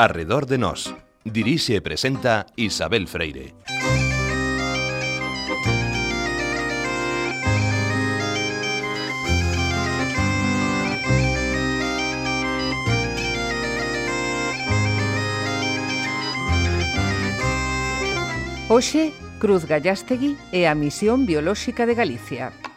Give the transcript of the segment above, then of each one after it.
Arredor de Nós. Dirixe e presenta Isabel Freire. Hoxe, Cruz Gallastegui e a Misión Biolóxica de Galicia.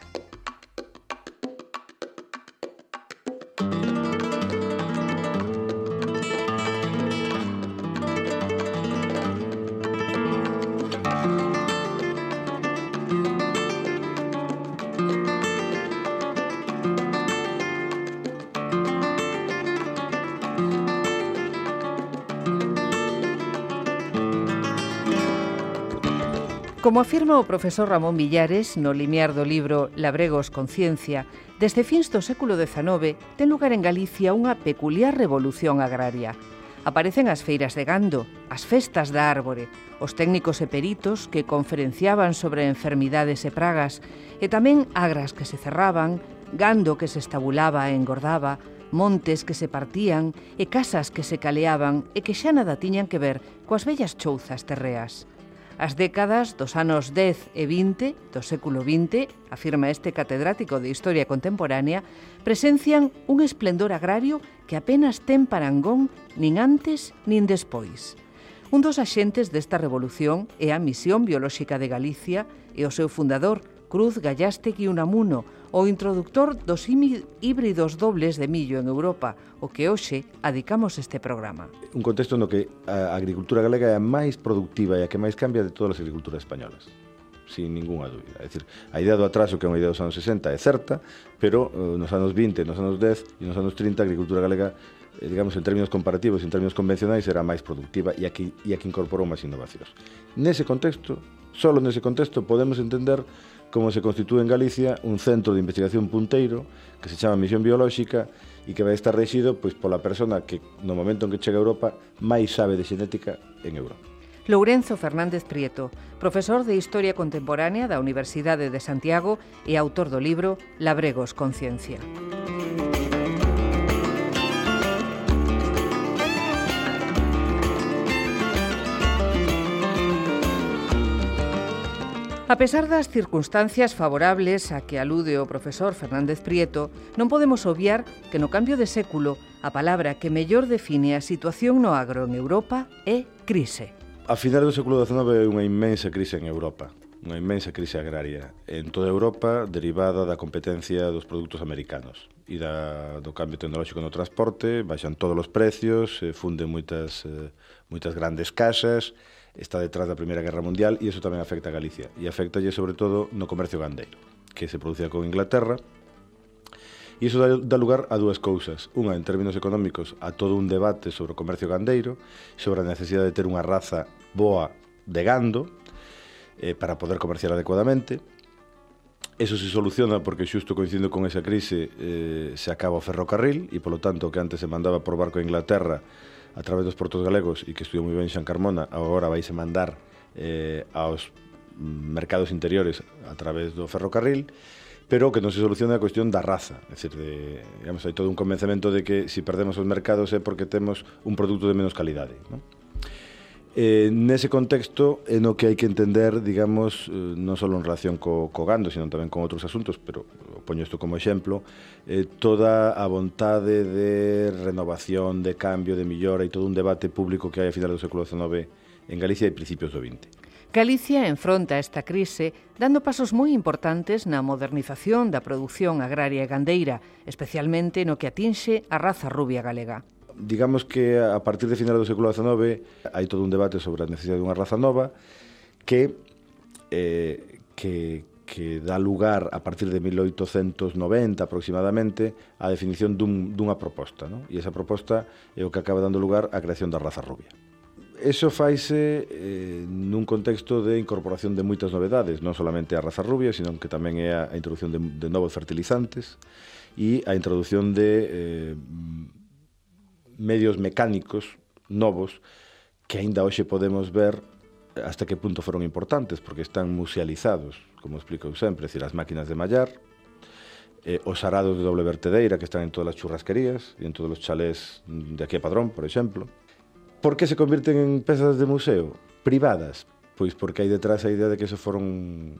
Como afirma o profesor Ramón Villares no limiar do libro Labregos Conciencia, desde fins do século XIX ten lugar en Galicia unha peculiar revolución agraria. Aparecen as feiras de gando, as festas da árbore, os técnicos e peritos que conferenciaban sobre enfermidades e pragas, e tamén agras que se cerraban, gando que se estabulaba e engordaba, montes que se partían e casas que se caleaban e que xa nada tiñan que ver coas bellas chouzas terreas. As décadas dos anos 10 e 20 do século XX, afirma este catedrático de Historia Contemporánea, presencian un esplendor agrario que apenas ten parangón nin antes nin despois. Un dos axentes desta revolución é a Misión Biolóxica de Galicia e o seu fundador, Cruz Gallastegui Unamuno, o introductor dos híbridos dobles de millo en Europa, o que hoxe adicamos este programa. Un contexto no que a agricultura galega é a máis productiva e a que máis cambia de todas as agriculturas españolas sin ninguna dúbida. É dicir, a idea do atraso que é unha idea dos anos 60 é certa, pero eh, nos anos 20, nos anos 10 e nos anos 30 a agricultura galega Eh, digamos, en términos comparativos, en términos convencionais, era máis productiva e aquí, e aquí incorporou máis innovacións. Nese contexto, solo nese contexto, podemos entender como se constitúe en Galicia un centro de investigación punteiro que se chama Misión Biolóxica e que vai estar rexido pois, pola persona que no momento en que chega a Europa máis sabe de xenética en Europa. Lourenzo Fernández Prieto, profesor de Historia Contemporánea da Universidade de Santiago e autor do libro Labregos Conciencia. Música A pesar das circunstancias favorables a que alude o profesor Fernández Prieto, non podemos obviar que no cambio de século a palabra que mellor define a situación no agro en Europa é crise. A finais do século XIX é unha inmensa crise en Europa unha inmensa crise agraria en toda Europa derivada da competencia dos produtos americanos e da, do cambio tecnolóxico no transporte, baixan todos os precios, eh, funden moitas, eh, moitas grandes casas, está detrás da Primeira Guerra Mundial e iso tamén afecta a Galicia. E afectalle sobre todo no comercio gandeiro, que se producía con Inglaterra, E iso dá, lugar a dúas cousas. Unha, en términos económicos, a todo un debate sobre o comercio gandeiro, sobre a necesidade de ter unha raza boa de gando eh, para poder comerciar adecuadamente. Eso se soluciona porque xusto coincidindo con esa crise eh, se acaba o ferrocarril e, polo tanto, que antes se mandaba por barco a Inglaterra a través dos portos galegos e que estudiou moi ben Xan Carmona, agora vaise mandar eh, aos mercados interiores a través do ferrocarril, pero que non se soluciona a cuestión da raza. É dicir, de, digamos, hai todo un convencemento de que se si perdemos os mercados é porque temos un produto de menos calidade. Non? Eh, nese contexto é no que hai que entender, digamos, eh, non só en relación co, co gando, sino tamén con outros asuntos, pero poño isto como exemplo, eh, toda a vontade de renovación, de cambio, de millora e todo un debate público que hai a final do século XIX en Galicia e principios do XX. Galicia enfronta esta crise dando pasos moi importantes na modernización da produción agraria e gandeira, especialmente no que atinxe a raza rubia galega. Digamos que a partir de finales do século XIX hai todo un debate sobre a necesidade dunha raza nova que eh, que que dá lugar a partir de 1890 aproximadamente a definición dun, dunha proposta, non? E esa proposta é o que acaba dando lugar á creación da raza rubia. Eso faise eh, nun contexto de incorporación de moitas novedades, non solamente a raza rubia, sino que tamén é a introducción de, de novos fertilizantes e a introdución de eh, medios mecánicos novos que aínda hoxe podemos ver hasta que punto foron importantes, porque están musealizados, como explico sempre, decir, as máquinas de mallar, eh, os arados de doble vertedeira que están en todas as churrasquerías e en todos os chalés de aquí a Padrón, por exemplo. Por que se convirten en pezas de museo privadas? Pois porque hai detrás a idea de que eso foron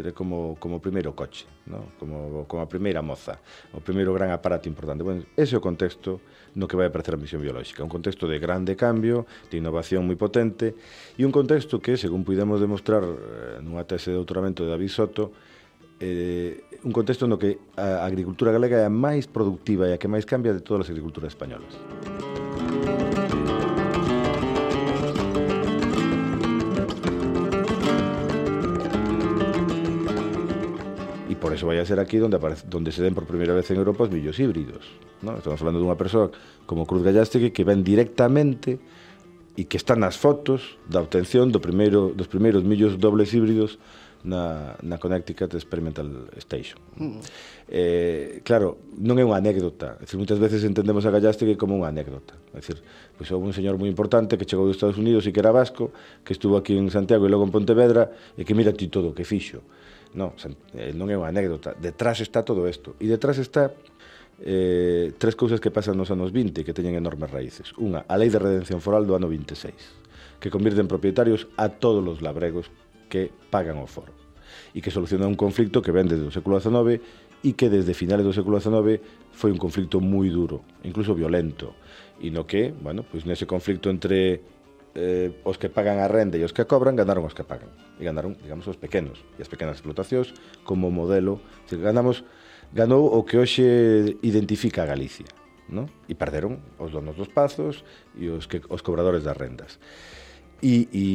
Teré como, como o primeiro coche, no? como, como a primeira moza, o primeiro gran aparato importante. Bueno, ese é o contexto no que vai aparecer a misión biolóxica, un contexto de grande cambio, de innovación moi potente, e un contexto que, según pudemos demostrar eh, nunha tese de doutoramento de David Soto, eh, un contexto no que a agricultura galega é a máis productiva e a que máis cambia de todas as agriculturas españolas. por eso vai a ser aquí donde, aparece, donde se den por primeira vez en Europa os millos híbridos. ¿no? Estamos falando dunha persoa como Cruz Gallastegui que ven directamente e que están nas fotos da obtención do primeiro, dos primeiros millos dobles híbridos na, na Connecticut Experimental Station. Mm. Eh, claro, non é unha anécdota. É dicir, moitas veces entendemos a Gallastegui como unha anécdota. É dicir, pois houve un señor moi importante que chegou dos Estados Unidos e que era vasco, que estuvo aquí en Santiago e logo en Pontevedra, e que mira ti todo o que fixo. Non, eh, non é unha anécdota. Detrás está todo isto. E detrás está eh, tres cousas que pasan nos anos 20 que teñen enormes raíces. Unha, a Lei de Redención Foral do ano 26, que convirte en propietarios a todos os labregos que pagan o foro e que soluciona un conflicto que vende desde o século XIX e que desde finales do século XIX foi un conflicto moi duro, incluso violento, e no que, bueno, pois nese conflicto entre eh, os que pagan a renda e os que a cobran ganaron os que pagan. E ganaron, digamos, os pequenos e as pequenas explotacións como modelo. Se ganamos, ganou o que hoxe identifica a Galicia. No? E perderon os donos dos pazos e os, que, os cobradores das rendas. E, e,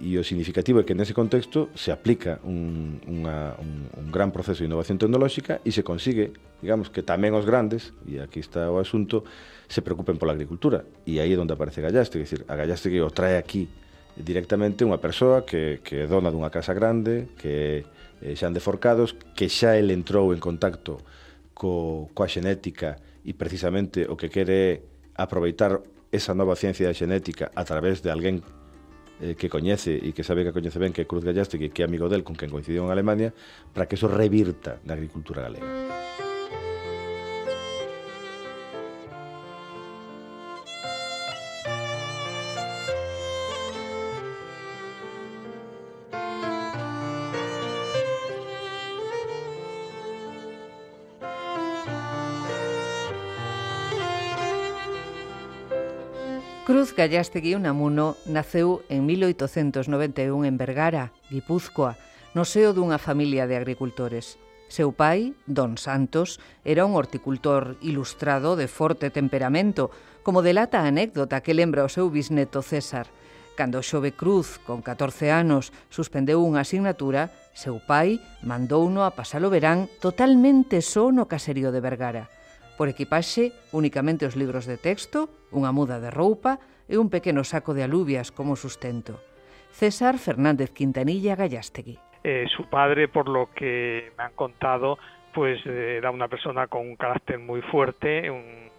e o significativo é que nese contexto se aplica un, unha, un, un gran proceso de innovación tecnolóxica e se consigue, digamos, que tamén os grandes, e aquí está o asunto, se preocupen pola agricultura. E aí é onde aparece Gallaste, é decir, a Gallaste que o trae aquí directamente unha persoa que, que é dona dunha casa grande, que é eh, Xan de Forcados, que xa el entrou en contacto co, coa xenética e precisamente o que quere é aproveitar esa nova ciencia da xenética a través de alguén eh, que coñece e que sabe que coñece ben que é Cruz Gallastegui, que é amigo del con quen coincidiu en Alemania, para que eso revirta na agricultura galega. Gallastegui Unamuno naceu en 1891 en Vergara, Guipúzcoa, no seo dunha familia de agricultores. Seu pai, Don Santos, era un horticultor ilustrado de forte temperamento, como delata a anécdota que lembra o seu bisneto César. Cando Xove Cruz, con 14 anos, suspendeu unha asignatura, seu pai mandouno a pasar o verán totalmente só no caserío de Vergara. Por equipaxe, únicamente os libros de texto, unha muda de roupa e un pequeno saco de alubias como sustento. César Fernández Quintanilla Gallastegui. Eh, su padre, por lo que me han contado, pues eh, era una persona con un carácter muy fuerte, un,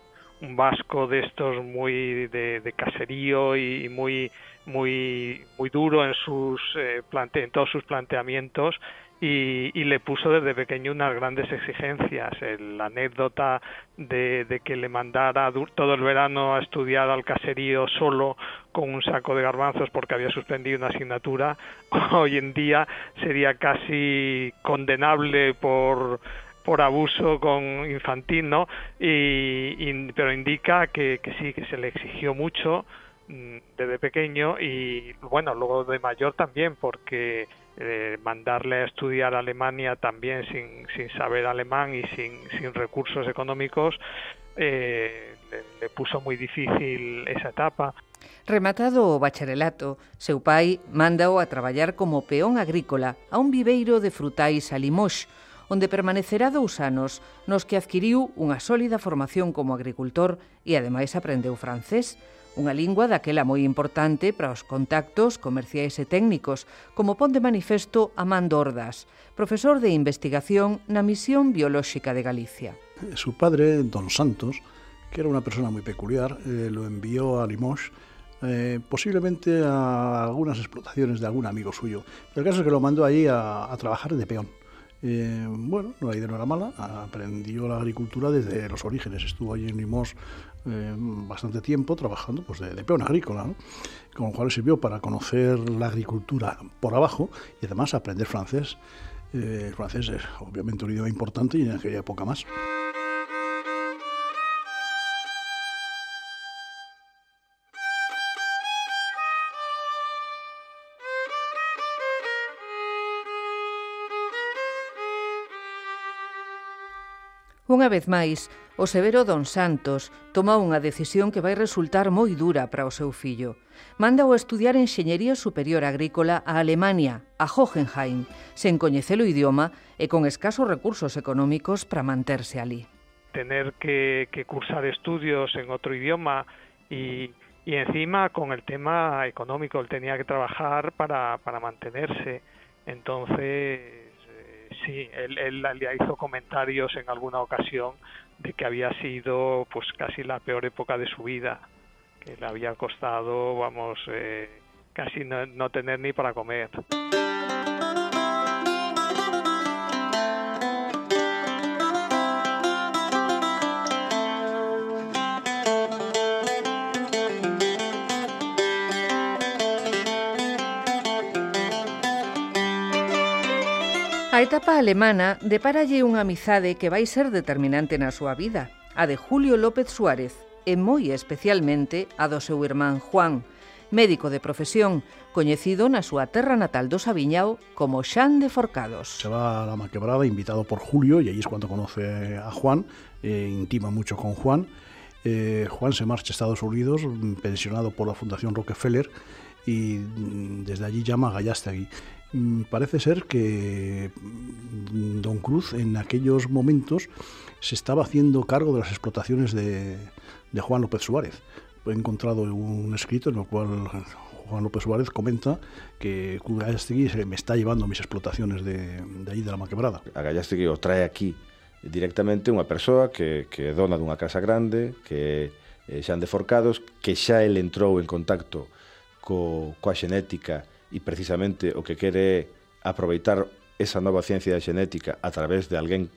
un vasco de estos muy de, de caserío y muy muy muy duro en sus eh, plante, en todos sus planteamientos y, y, le puso desde pequeño unas grandes exigencias. la anécdota de, de, que le mandara todo el verano a estudiar al caserío solo con un saco de garbanzos porque había suspendido una asignatura, hoy en día sería casi condenable por por abuso con infantil, ¿no? Y, y pero indica que, que sí, que se le exigió mucho mm, desde pequeño y bueno, luego de mayor también, porque eh, mandarle a estudiar a Alemania también sin, sin saber alemán y sin, sin recursos económicos, eh, le, le puso moi difícil esa etapa. Rematado o bacharelato, seu pai mandao a traballar como peón agrícola a un viveiro de frutais a Limox, onde permanecerá dous anos, nos que adquiriu unha sólida formación como agricultor e ademais aprendeu francés, unha lingua daquela moi importante para os contactos comerciais e técnicos, como pon de manifesto Amando Ordas, profesor de investigación na Misión Biolóxica de Galicia. Su padre, Don Santos, que era unha persona moi peculiar, eh, lo envió a Limoges eh, posiblemente a algunas explotaciones de algún amigo suyo. El caso es que lo mandó allí a, trabajar de peón. Eh, bueno, la idea no era mala, aprendió la agricultura desde los orígenes, estuvo allí en Limos eh, bastante tiempo trabajando pues, de, peón agrícola, ¿no? con lo cual sirvió para conocer la agricultura por abajo y además aprender francés. Eh, el francés es obviamente un idioma importante y en aquella época más. Unha vez máis, o severo Don Santos toma unha decisión que vai resultar moi dura para o seu fillo. Mándao a estudiar Enxeñería Superior Agrícola a Alemania, a Hohenheim, sen coñecer o idioma e con escasos recursos económicos para manterse ali. Tener que, que cursar estudios en outro idioma y y encima con el tema económico, él tenía que trabajar para, para mantenerse. Entonces, sí, él, él le hizo comentarios en alguna ocasión de que había sido pues casi la peor época de su vida, que le había costado, vamos, eh, casi no, no tener ni para comer. A etapa alemana depáralle unha amizade que vai ser determinante na súa vida, a de Julio López Suárez, e moi especialmente a do seu irmán Juan, médico de profesión, coñecido na súa terra natal do Sabiñao como Xan de Forcados. Se va a la Maquebrada invitado por Julio, e aí es cuando conoce a Juan, eh, intima mucho con Juan. Eh, Juan se marcha a Estados Unidos, pensionado por la Fundación Rockefeller, y desde allí llama a Gallastegui. Mm, parece ser que mm, Don Cruz en aquellos momentos se estaba haciendo cargo de las explotaciones de, de Juan López Suárez. He encontrado un escrito en el cual Juan López Suárez comenta que Gallastegui se me está llevando mis explotaciones de, de allí de la Maquebrada. Agallastegui os trae aquí directamente unha persoa que, que é dona dunha casa grande, que eh, xan de forcados, que xa el entrou en contacto co, coa xenética e precisamente o que quere é aproveitar esa nova ciencia da xenética a través de alguén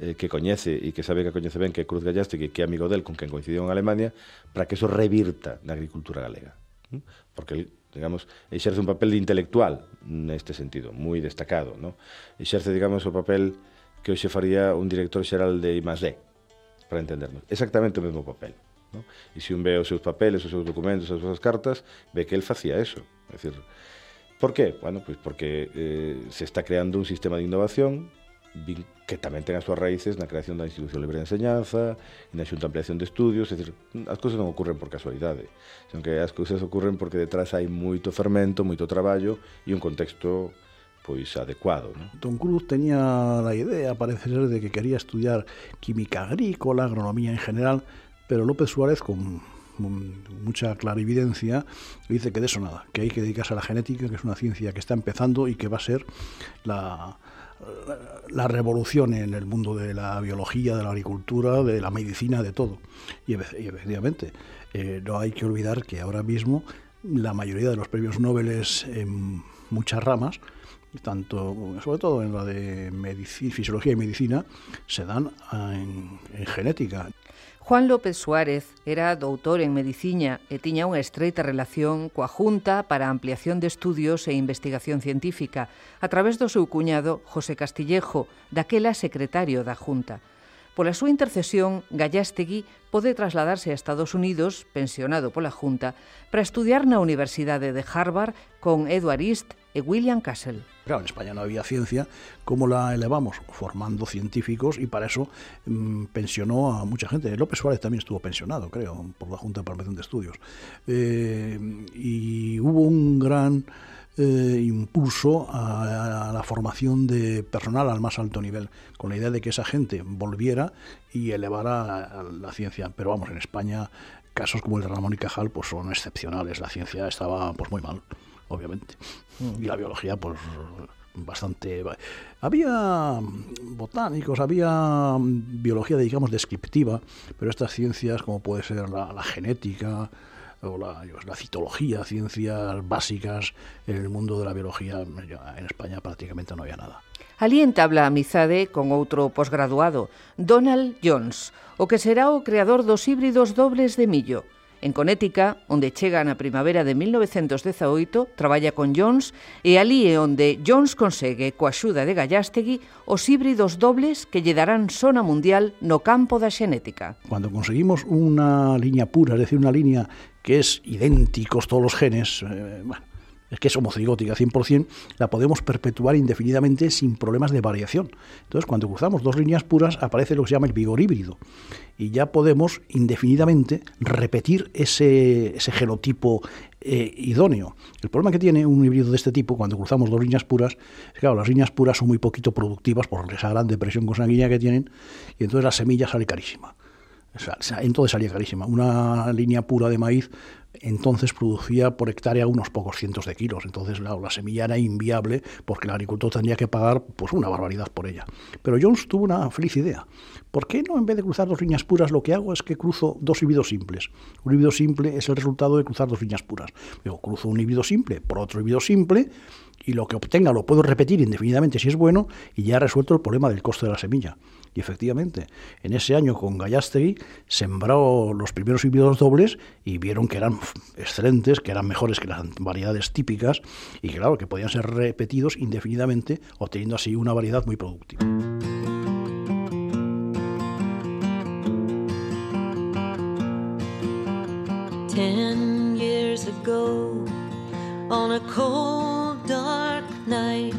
eh, que coñece e que sabe que coñece ben que é Cruz Gallaste, que é amigo del con quen coincidiu en Alemania, para que eso revirta na agricultura galega. Porque digamos, exerce un papel de intelectual neste sentido, moi destacado, ¿no? Exerce, digamos, o papel que hoxe faría un director xeral de I+D, para entendernos. Exactamente o mesmo papel. No? E se un ve os seus papeles, os seus documentos, as súas cartas, ve que el facía eso. É dicir, por qué? Bueno, pois pues porque eh, se está creando un sistema de innovación que tamén ten as súas raíces na creación da Institución Libre de Enseñanza e na Xunta Ampliación de Estudios, é dicir, as cousas non ocurren por casualidade, senón que as cousas ocurren porque detrás hai moito fermento, moito traballo e un contexto pois adecuado. ¿no? Don Cruz tenía a idea, parece ser, de que quería estudiar química agrícola, agronomía en general, pero López Suárez, con mucha clarividencia, dice que de eso nada, que hay que dedicarse a la genética, que es una ciencia que está empezando y que va a ser la, revolución en el mundo de la biología, de la agricultura, de la medicina, de todo. Y, efectivamente, eh, no hay que olvidar que ahora mismo la mayoría de los premios Nobel en muchas ramas, tanto, sobre todo en la de fisiología y medicina, se dan en, en genética. Juan López Suárez era doutor en Medicina e tiña unha estreita relación coa Junta para a Ampliación de Estudios e Investigación Científica a través do seu cuñado José Castillejo, daquela secretario da Junta. Pola súa intercesión, Gallastegui pode trasladarse a Estados Unidos, pensionado pola Junta, para estudiar na Universidade de Harvard con Edward East e William Castle. Claro, en España no había ciencia, ¿cómo la elevamos? Formando científicos y para eso mmm, pensionó a mucha gente. López Suárez también estuvo pensionado, creo, por la Junta de Permisión de Estudios. Eh, y hubo un gran eh, impulso a, a, la formación de personal al más alto nivel, con la idea de que esa gente volviera y elevara la ciencia. Pero vamos, en España casos como el de Ramón y Cajal pues son excepcionales. La ciencia estaba pues muy mal, obviamente. Y la biología pues bastante... Había botánicos, había biología, digamos, descriptiva, pero estas ciencias, como puede ser la, la genética, o la, la citología, ciencias básicas, en el mundo de la biología en España prácticamente no había nada. Alí entabla amizade con outro posgraduado, Donald Jones, o que será o creador dos híbridos dobles de millo. En Conética, onde chega na primavera de 1918, traballa con Jones e ali é onde Jones consegue, coa axuda de Gallastegui, os híbridos dobles que lle darán sona mundial no campo da xenética. Cando conseguimos unha liña pura, é dicir, unha liña que es idénticos todos los genes, eh, bueno, es que es homocigótica 100%, la podemos perpetuar indefinidamente sin problemas de variación. Entonces, cuando cruzamos dos líneas puras, aparece lo que se llama el vigor híbrido. Y ya podemos indefinidamente repetir ese, ese genotipo eh, idóneo. El problema que tiene un híbrido de este tipo cuando cruzamos dos líneas puras es que claro, las líneas puras son muy poquito productivas por esa gran depresión consanguínea que tienen y entonces la semilla sale carísima. Entonces salía carísima. Una línea pura de maíz entonces producía por hectárea unos pocos cientos de kilos. Entonces la semilla era inviable porque el agricultor tendría que pagar pues una barbaridad por ella. Pero Jones tuvo una feliz idea. ¿Por qué no en vez de cruzar dos líneas puras lo que hago es que cruzo dos híbridos simples? Un híbrido simple es el resultado de cruzar dos líneas puras. Digo, cruzo un híbrido simple por otro híbrido simple y lo que obtenga lo puedo repetir indefinidamente si es bueno y ya he resuelto el problema del coste de la semilla. Y efectivamente, en ese año con Gallastegui sembró los primeros híbridos dobles y vieron que eran excelentes, que eran mejores que las variedades típicas y claro, que podían ser repetidos indefinidamente, obteniendo así una variedad muy productiva. Ten years ago, on a cold dark night,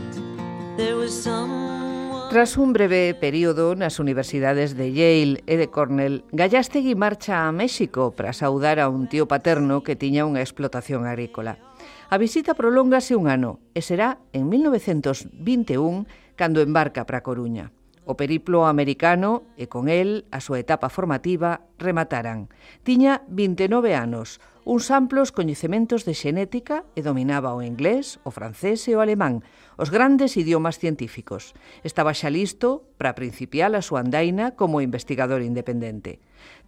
there was some Tras un breve período nas universidades de Yale e de Cornell, Gallastegui marcha a México para saudar a un tío paterno que tiña unha explotación agrícola. A visita prolóngase un ano e será en 1921 cando embarca para Coruña. O periplo americano e con el a súa etapa formativa remataran. Tiña 29 anos, uns amplos coñecementos de xenética e dominaba o inglés, o francés e o alemán, os grandes idiomas científicos. Estaba xa listo para principiar a súa andaina como investigador independente.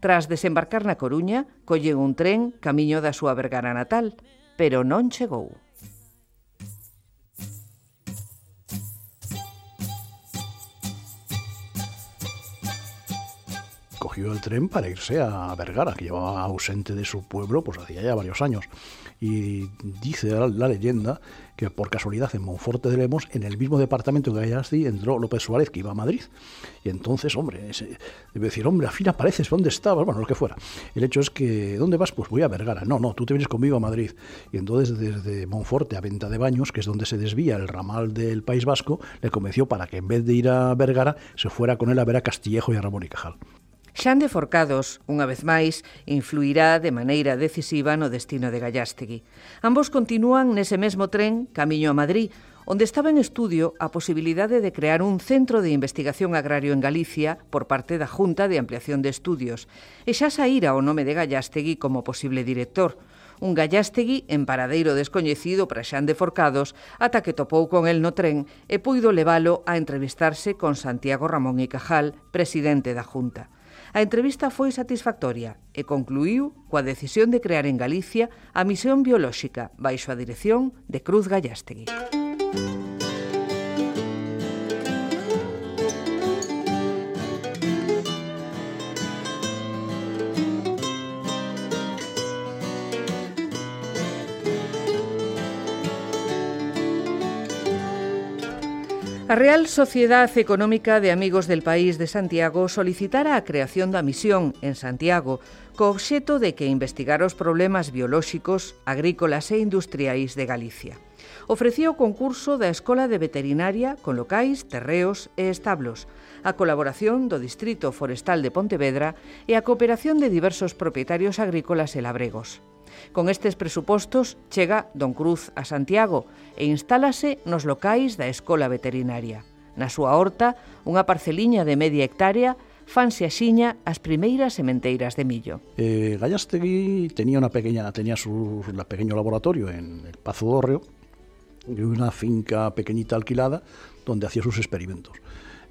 Tras desembarcar na Coruña, colle un tren camiño da súa vergara natal, pero non chegou. Cogió el tren para irse a Vergara, que llevaba ausente de su pueblo pues hacía ya varios años. Y dice la, leyenda que por casualidad en Monforte de Lemos, en el mismo departamento que Gallastegui, entró López Suárez, que iba a Madrid. Y entonces, hombre, ese, debe decir, hombre, al fin apareces, ¿dónde estabas? Bueno, lo que fuera. El hecho es que, ¿dónde vas? Pues voy a Vergara. No, no, tú te vienes conmigo a Madrid. Y entonces, desde Monforte a Venta de Baños, que es donde se desvía el ramal del País Vasco, le convenció para que en vez de ir a Vergara, se fuera con él a ver a Castillejo y a Ramón y Cajal. Xan de Forcados, unha vez máis, influirá de maneira decisiva no destino de Gallastegui. Ambos continúan nese mesmo tren camiño a Madrid, onde estaba en estudio a posibilidade de crear un centro de investigación agrario en Galicia por parte da Junta de Ampliación de Estudios, e xa saíra o nome de Gallastegui como posible director. Un Gallastegui en paradeiro descoñecido para Xan de Forcados ata que topou con el no tren e puido levalo a entrevistarse con Santiago Ramón y Cajal, presidente da Junta. A entrevista foi satisfactoria e concluiu coa decisión de crear en Galicia a Misión Biolóxica baixo a dirección de Cruz Gallastegui. Música A Real Sociedade Económica de Amigos del País de Santiago solicitara a creación da misión en Santiago co obxeto de que investigar os problemas biolóxicos, agrícolas e industriais de Galicia. Ofrecía o concurso da Escola de Veterinaria con locais, terreos e establos, a colaboración do Distrito Forestal de Pontevedra e a cooperación de diversos propietarios agrícolas e labregos. Con estes presupostos chega Don Cruz a Santiago e instálase nos locais da Escola Veterinaria. Na súa horta, unha parceliña de media hectárea, fanse axiña as primeiras sementeiras de millo. Eh, Gallastegui tenía una pequeña, tenía su, su pequeño laboratorio en el Pazo Dorreo, y una finca pequeñita alquilada donde hacía sus experimentos.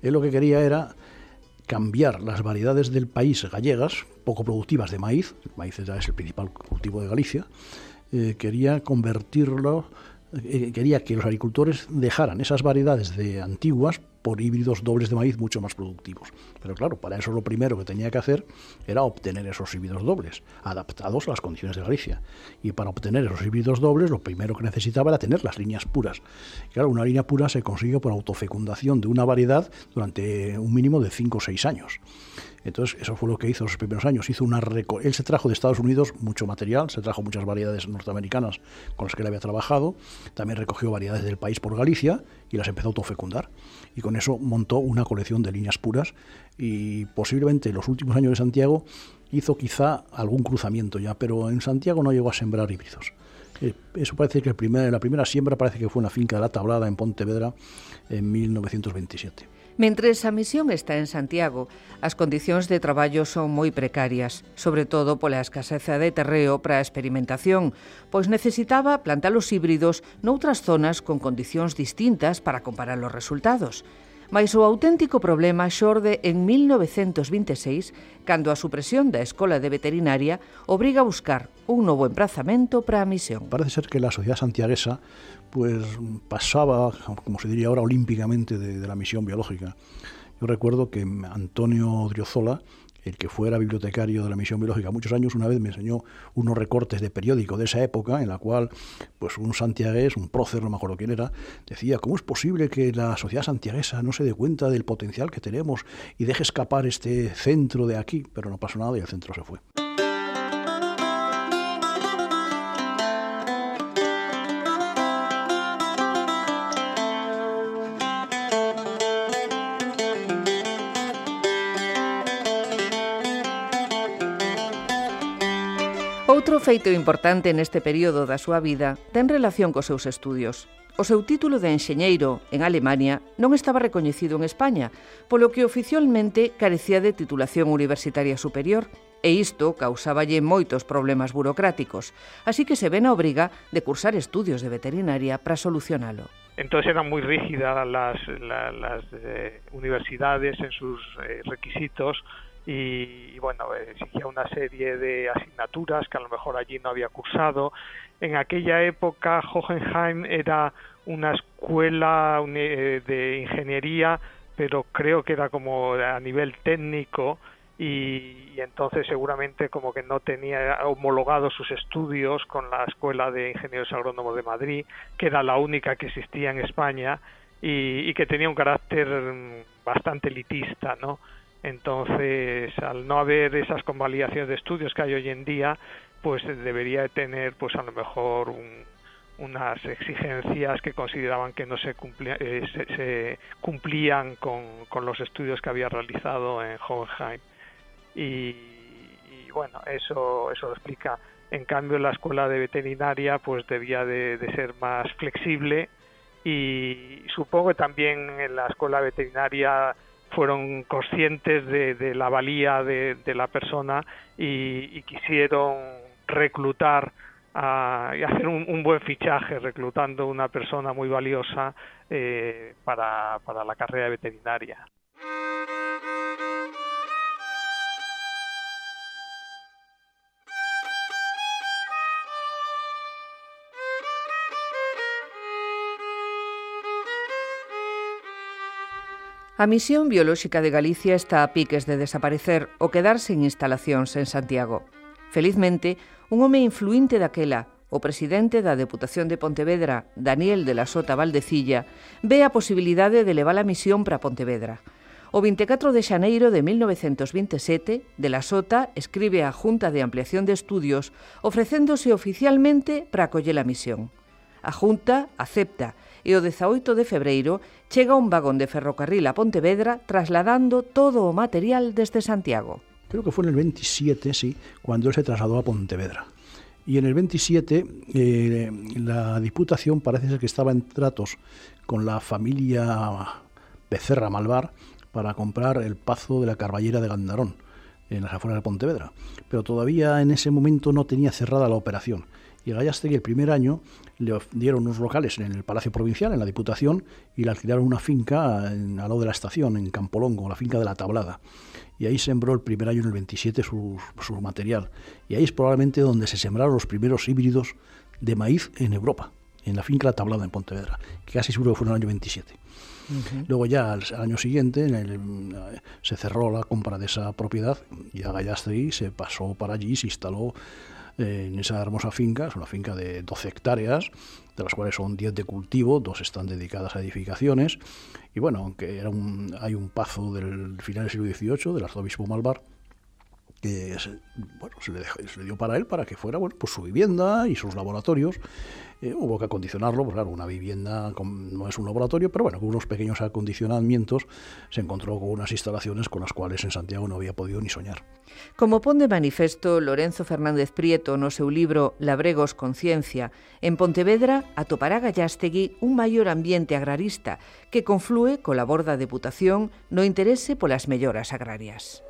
Él lo que quería era cambiar las variedades del país gallegas, poco productivas de maíz, el maíz es el principal cultivo de Galicia, eh, quería convertirlo, eh, quería que los agricultores dejaran esas variedades de antiguas por híbridos dobles de maíz mucho más productivos. Pero claro, para eso lo primero que tenía que hacer era obtener esos híbridos dobles, adaptados a las condiciones de Galicia. Y para obtener esos híbridos dobles, lo primero que necesitaba era tener las líneas puras. claro, una línea pura se consigue por autofecundación de una variedad durante un mínimo de 5 o 6 años. Entonces, eso fue lo que hizo los primeros años. Hizo una él se trajo de Estados Unidos mucho material, se trajo muchas variedades norteamericanas con las que él había trabajado, también recogió variedades del país por Galicia y las empezó a autofecundar. Y con eso montó una colección de líneas puras y posiblemente en los últimos años de Santiago hizo quizá algún cruzamiento ya, pero en Santiago no llegó a sembrar híbridos. Eh, eso parece que la primera siembra parece que fue en la finca de la Tablada en Pontevedra en 1927. Mentres a misión está en Santiago, as condicións de traballo son moi precarias, sobre todo pola escaseza de terreo para a experimentación, pois necesitaba plantar os híbridos noutras zonas con condicións distintas para comparar os resultados. Mais o auténtico problema xorde en 1926, cando a supresión da Escola de Veterinaria obriga a buscar un novo emprazamento para a misión. Parece ser que la sociedade santiaguesa pues, pasaba, como se diría ahora, olímpicamente de, de la misión biológica. Yo recuerdo que Antonio Driozola, el que fuera bibliotecario de la misión biológica muchos años, una vez me enseñó unos recortes de periódico de esa época, en la cual pues un santiagués, un prócer, no me acuerdo quién era, decía, ¿cómo es posible que la sociedad santiaguesa no se dé cuenta del potencial que tenemos y deje escapar este centro de aquí? Pero no pasó nada y el centro se fue. feito importante neste período da súa vida ten relación cos seus estudios. O seu título de enxeñeiro en Alemania non estaba recoñecido en España, polo que oficialmente carecía de titulación universitaria superior, e isto causáballe moitos problemas burocráticos, así que se ven a obriga de cursar estudios de veterinaria para solucionalo. Entonces eran muy rígidas las, las, las eh, universidades en sus eh, requisitos y, bueno, exigía una serie de asignaturas que a lo mejor allí no había cursado. En aquella época Hohenheim era una escuela eh, de ingeniería, pero creo que era como a nivel técnico y, entonces seguramente como que no tenía homologados sus estudios con la Escuela de Ingenieros Agrónomos de Madrid, que era la única que existía en España y, y que tenía un carácter mm, bastante elitista, ¿no? Entonces, al no haber esas convalidaciones de estudios que hay hoy en día, pues debería tener, pues a lo mejor unas exigencias que consideraban que no se, eh, se, cumplían con, los estudios que había realizado en Hohenheim. Y, bueno, eso, eso lo explica. En cambio, la escuela de veterinaria pues debía de, de ser más flexible y supongo que también en la escuela veterinaria fueron conscientes de, la valía de, la persona y, quisieron reclutar y hacer un, buen fichaje reclutando una persona muy valiosa eh, para la carrera veterinaria. A misión biolóxica de Galicia está a piques de desaparecer ou quedar sen instalacións en Santiago. Felizmente, un home influinte daquela, o presidente da Deputación de Pontevedra, Daniel de la Sota Valdecilla, ve a posibilidade de levar a misión para Pontevedra. O 24 de xaneiro de 1927, de la Sota escribe á Junta de Ampliación de Estudios ofrecéndose oficialmente para acoller a misión. A Junta acepta e o 18 de febreiro chega un vagón de ferrocarril a Pontevedra trasladando todo o material desde Santiago. Creo que fue en el 27, sí, cuando él se trasladó a Pontevedra. Y en el 27 eh, la Diputación parece ser que estaba en tratos con la familia Becerra Malvar para comprar el pazo de la Carballera de Gandarón en las afueras de Pontevedra. Pero todavía en ese momento no tenía cerrada la operación. Y a Gallastegui el primer año le dieron unos locales en el Palacio Provincial, en la Diputación, y le alquilaron una finca en, al lado de la estación, en Campolongo, la finca de la Tablada. Y ahí sembró el primer año, en el 27, su, su material. Y ahí es probablemente donde se sembraron los primeros híbridos de maíz en Europa, en la finca La Tablada, en Pontevedra, que casi seguro que fue en el año 27. Luego ya al, año siguiente se cerró la compra de esa propiedad y a Gallastegui se pasó para allí y se instaló en esa hermosa finca, es una finca de 12 hectáreas, de las cuales son 10 de cultivo, dos están dedicadas a edificaciones, y bueno, aunque era hay un pazo del final del siglo XVIII, del arzobispo Malvar, que se, bueno, se le, dio para él para que fuera bueno, pues su vivienda y sus laboratorios. Eh, hubo que acondicionarlo, pues claro, una vivienda no es un laboratorio, pero bueno, con unos pequeños acondicionamientos se encontró con unas instalaciones con las cuales en Santiago no había podido ni soñar. Como pon de manifesto Lorenzo Fernández Prieto no seu libro Labregos Conciencia, en Pontevedra atopará Gallastegui un maior ambiente agrarista que conflúe cola borda Deputación no interese polas melloras agrarias.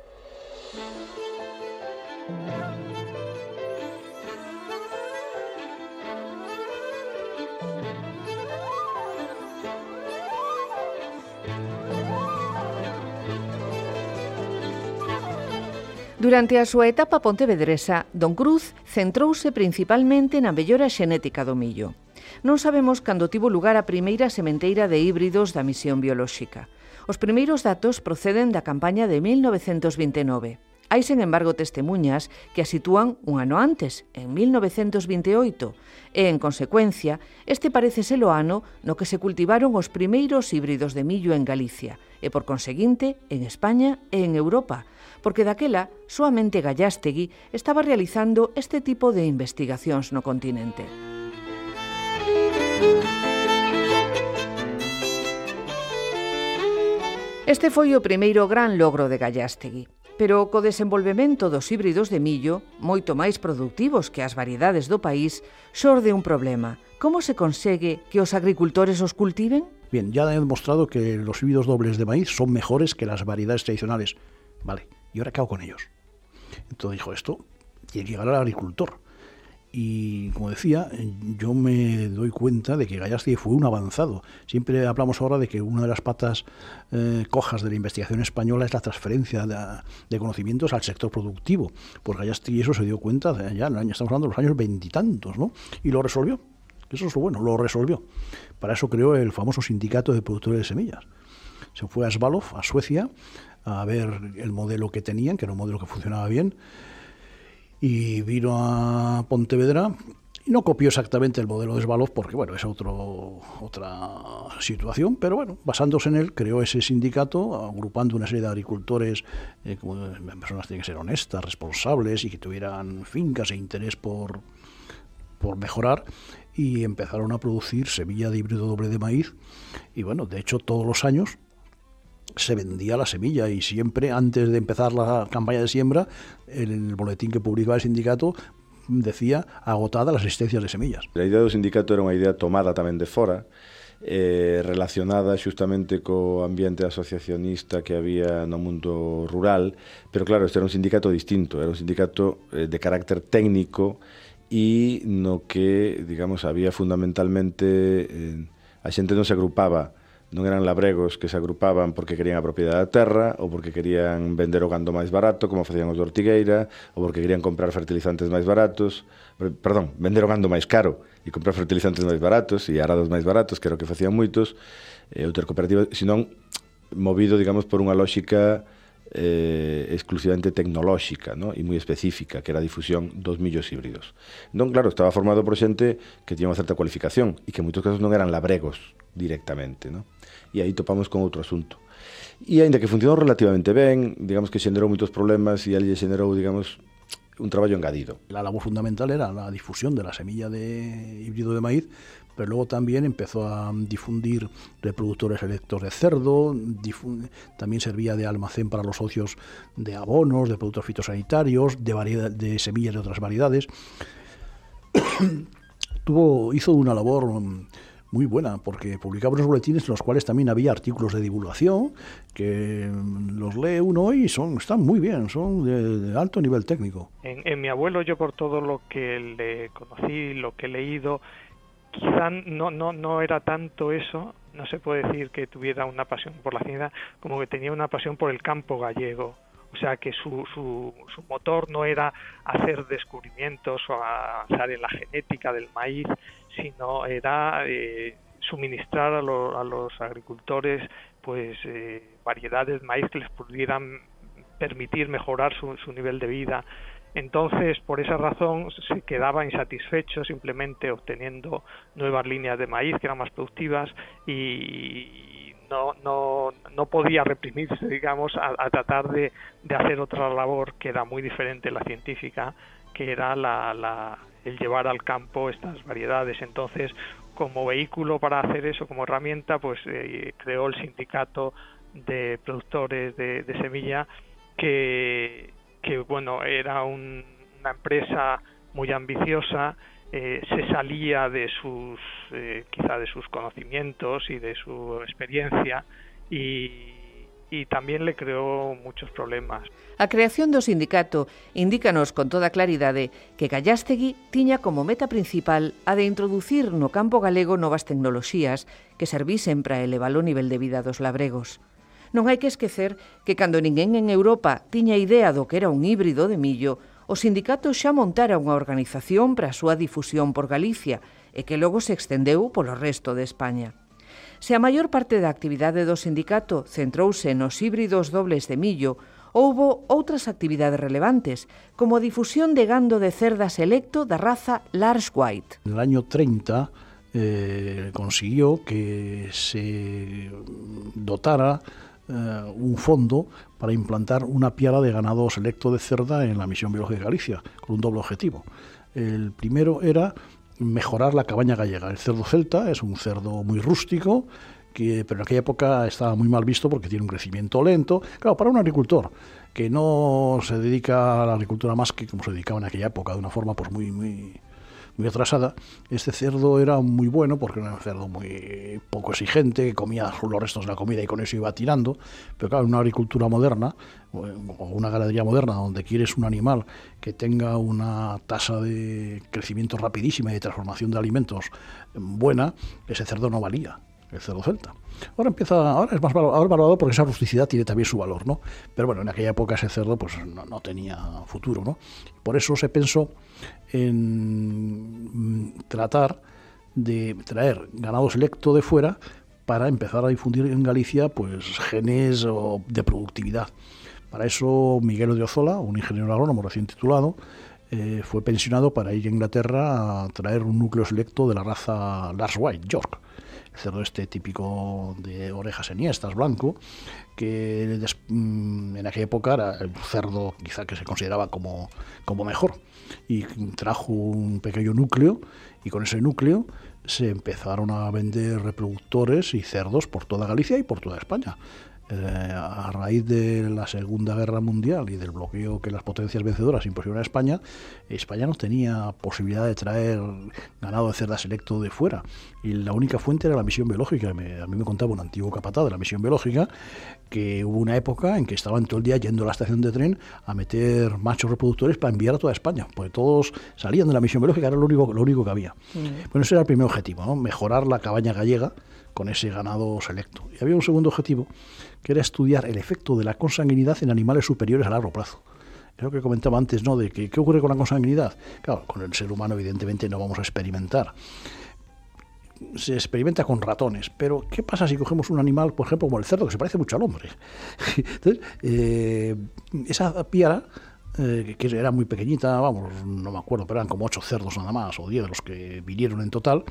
Durante a súa etapa pontevedresa, Don Cruz centrouse principalmente na mellora xenética do millo. Non sabemos cando tivo lugar a primeira sementeira de híbridos da misión biolóxica. Os primeiros datos proceden da campaña de 1929. Hai, sen embargo, testemunhas que a sitúan un ano antes, en 1928, e, en consecuencia, este parece ser o ano no que se cultivaron os primeiros híbridos de millo en Galicia, e, por conseguinte, en España e en Europa, porque daquela soamente Gallastegui estaba realizando este tipo de investigacións no continente. Este foi o primeiro gran logro de Gallastegui pero co desenvolvemento dos híbridos de millo, moito máis productivos que as variedades do país, xorde un problema. Como se consegue que os agricultores os cultiven? Bien, ya han demostrado que los híbridos dobles de maíz son mejores que las variedades tradicionales. Vale, ¿y ahora qué hago con ellos? Entonces dijo, esto tiene que llegar al agricultor. Y como decía, yo me doy cuenta de que Gallastegui fue un avanzado. Siempre hablamos ahora de que una de las patas eh, cojas de la investigación española es la transferencia de, conocimientos al sector productivo. Pues Gallastegui eso se dio cuenta, de, ya estamos hablando de los años veintitantos, ¿no? Y lo resolvió. Eso es lo bueno, lo resolvió. Para eso creó el famoso sindicato de productores de semillas. Se fue a Svalov, a Suecia, a ver el modelo que tenían, que era un modelo que funcionaba bien, y vino a Pontevedra y no copió exactamente el modelo de Svalov porque, bueno, es otro, otra situación, pero bueno, basándose en él, creó ese sindicato, agrupando una serie de agricultores, eh, como personas tienen que ser honestas, responsables y que tuvieran fincas e interés por, por mejorar, y empezaron a producir semilla de híbrido doble de maíz, y bueno, de hecho todos los años se vendía la semilla y siempre antes de empezar la campaña de siembra, el boletín que publicaba el sindicato decía agotada las existencias de semillas. A idea do sindicato era unha idea tomada tamén de fora, eh, relacionada xustamente co ambiente asociacionista que había no mundo rural, pero claro, este era un sindicato distinto, era un sindicato eh, de carácter técnico e no que, digamos, había fundamentalmente eh, a xente non se agrupaba non eran labregos que se agrupaban porque querían a propiedade da terra ou porque querían vender o gando máis barato, como facían os de Ortigueira, ou porque querían comprar fertilizantes máis baratos, perdón, vender o gando máis caro e comprar fertilizantes máis baratos e arados máis baratos, que era o que facían moitos, eh, e outras cooperativas, senón movido, digamos, por unha lóxica eh, exclusivamente tecnolóxica ¿no? e moi específica, que era a difusión dos millos híbridos. Non, claro, estaba formado por xente que tiña unha certa cualificación e que en moitos casos non eran labregos directamente. ¿no? E aí topamos con outro asunto. E aínda que funcionou relativamente ben, digamos que xenerou moitos problemas e ali xenerou, digamos, un traballo engadido. La labor fundamental era la difusión de la semilla de híbrido de maíz pero luego también empezó a difundir reproductores electos de cerdo, también servía de almacén para los socios de abonos, de productos fitosanitarios, de, de semillas de otras variedades. Tuvo, hizo una labor muy buena, porque publicaba unos boletines en los cuales también había artículos de divulgación, que los lee uno y son, están muy bien, son de, alto nivel técnico. En, en, mi abuelo, yo por todo lo que le conocí, lo que he leído, quizá no, no, no era tanto eso, no se puede decir que tuviera una pasión por la ciencia, como que tenía una pasión por el campo gallego. O sea que su, su, su motor no era hacer descubrimientos o avanzar en la genética del maíz, sino era eh, suministrar a, los agricultores pues eh, variedades de maíz que les pudieran permitir mejorar su nivel de vida. Entonces, por esa razón, se quedaba insatisfecho simplemente obteniendo nuevas líneas de maíz que eran más productivas y no, no, no podía reprimirse, digamos, a, tratar de, de, hacer otra labor que era muy diferente la científica, que era la, la, el llevar al campo estas variedades. Entonces, como vehículo para hacer eso, como herramienta, pues eh, creó el sindicato de productores de, de semilla que, que bueno, era un, una empresa muy ambiciosa, eh, se salía de sus, eh, quizá de sus conocimientos y de su experiencia y, y tamén le creou moitos problemas. A creación do sindicato indícanos con toda claridade que Gallastegui tiña como meta principal a de introducir no campo galego novas tecnoloxías que servisen para elevar o nivel de vida dos labregos. Non hai que esquecer que cando ninguén en Europa tiña idea do que era un híbrido de millo, o sindicato xa montara unha organización para a súa difusión por Galicia e que logo se extendeu polo resto de España. Se a maior parte da actividade do sindicato centrouse nos híbridos dobles de millo, houbo outras actividades relevantes, como a difusión de gando de cerda selecto da raza Lars White. No año 30 eh, consiguió que se dotara eh, un fondo para implantar una piara de ganado selecto de cerda en la misión biológica de Galicia, con un doble objetivo. El primero era mejorar la cabaña gallega. El cerdo celta es un cerdo muy rústico, que, pero en aquella época estaba muy mal visto porque tiene un crecimiento lento. Claro, para un agricultor que no se dedica a la agricultura más que como se dedicaba en aquella época, de una forma pues muy, muy, muy atrasada, este cerdo era muy bueno porque era un cerdo muy poco exigente, que comía los restos de la comida y con eso iba tirando, pero claro, en una agricultura moderna o una ganadería moderna donde quieres un animal que tenga una tasa de crecimiento rapidísima y de transformación de alimentos buena, ese cerdo no valía el cerdo celta. Ahora empieza, ahora es más valorado, ahora valorado porque esa rusticidad tiene también su valor, ¿no? Pero bueno, en aquella época ese cerdo pues no, no tenía futuro, ¿no? Por eso se pensó en tratar de traer ganado selecto de fuera para empezar a difundir en Galicia pues genes de productividad. Para eso Miguel de Ozola, un ingeniero agrónomo recién titulado, eh, fue pensionado para ir a Inglaterra a traer un núcleo selecto de la raza Lars White, York cerdo este típico de orejas enhiestas, blanco, que mm, en aquella época era el cerdo quizá que se consideraba como, como mejor. Y trajo un pequeño núcleo y con ese núcleo se empezaron a vender reproductores y cerdos por toda Galicia y por toda España. Eh, a raíz de la Segunda Guerra Mundial y del bloqueo que las potencias vencedoras impusieron a España, España no tenía posibilidad de traer ganado de cerda selecto de fuera. Y la única fuente era la misión biológica. a mí me contaba un antiguo capataz de la misión biológica que hubo una época en que estaban todo el día yendo a la estación de tren a meter machos reproductores para enviar a toda España, porque todos salían de la misión biológica, era lo único, lo único que había. Mm. Bueno, ese era el primer objetivo, ¿no? mejorar la cabaña gallega con ese ganado selecto. Y había un segundo objetivo, que era estudiar el efecto de la consanguinidad en animales superiores a largo plazo. Es lo que comentaba antes, ¿no? De qué ocurre con la consanguinidad. Claro, con el ser humano evidentemente no vamos a experimentar. Se experimenta con ratones, pero ¿qué pasa si cogemos un animal, por ejemplo, como el cerdo, que se parece mucho al hombre? Entonces, eh, esa piara eh, que era muy pequeñita, vamos, no me acuerdo, pero eran como ocho cerdos nada más, o diez de los que vinieron en total,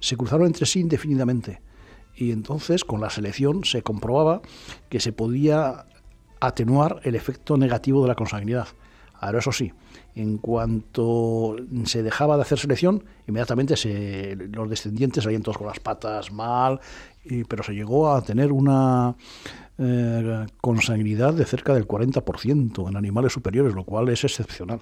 se cruzaron entre sí indefinidamente y entonces con la selección se comprobaba que se podía atenuar el efecto negativo de la consanguinidad. Ahora eso sí, en cuanto se dejaba de hacer selección, inmediatamente se, los descendientes salían todos con las patas mal, y, pero se llegó a tener una eh, consanguinidad de cerca del 40% en animales superiores, lo cual es excepcional.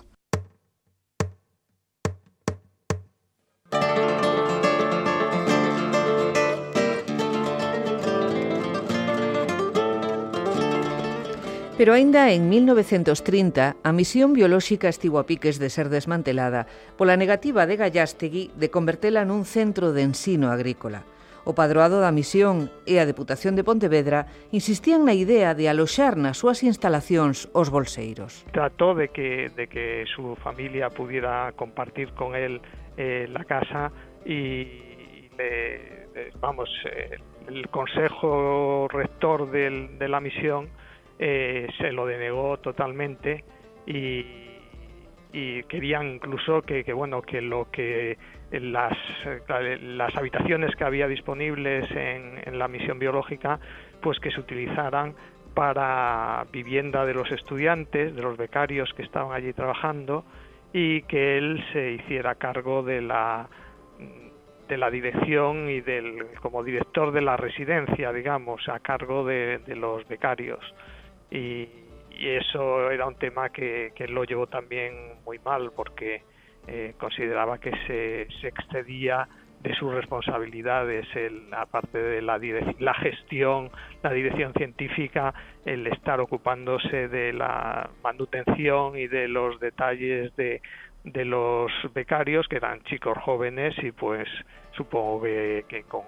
Pero aínda en 1930, a misión biolóxica estivo a piques de ser desmantelada pola negativa de Gallastegui de convertela nun centro de ensino agrícola. O padroado da misión e a Deputación de Pontevedra insistían na idea de aloxar nas súas instalacións os bolseiros. Trató de que, de que su familia pudiera compartir con él eh, la casa y, le, eh, vamos, eh, el consejo rector del, de la misión eh, se lo denegó totalmente y, querían incluso que, bueno que lo que las, las habitaciones que había disponibles en la misión biológica pues que se utilizaran para vivienda de los estudiantes, de los becarios que estaban allí trabajando y que él se hiciera cargo de la de la dirección y del como director de la residencia, digamos, a cargo de, los becarios. Y, eso era un tema que, que lo llevó también muy mal porque eh, consideraba que se, se excedía de sus responsabilidades, el, aparte de la, la gestión, la dirección científica, el estar ocupándose de la manutención y de los detalles de, de los becarios, que eran chicos jóvenes y pues supongo que, con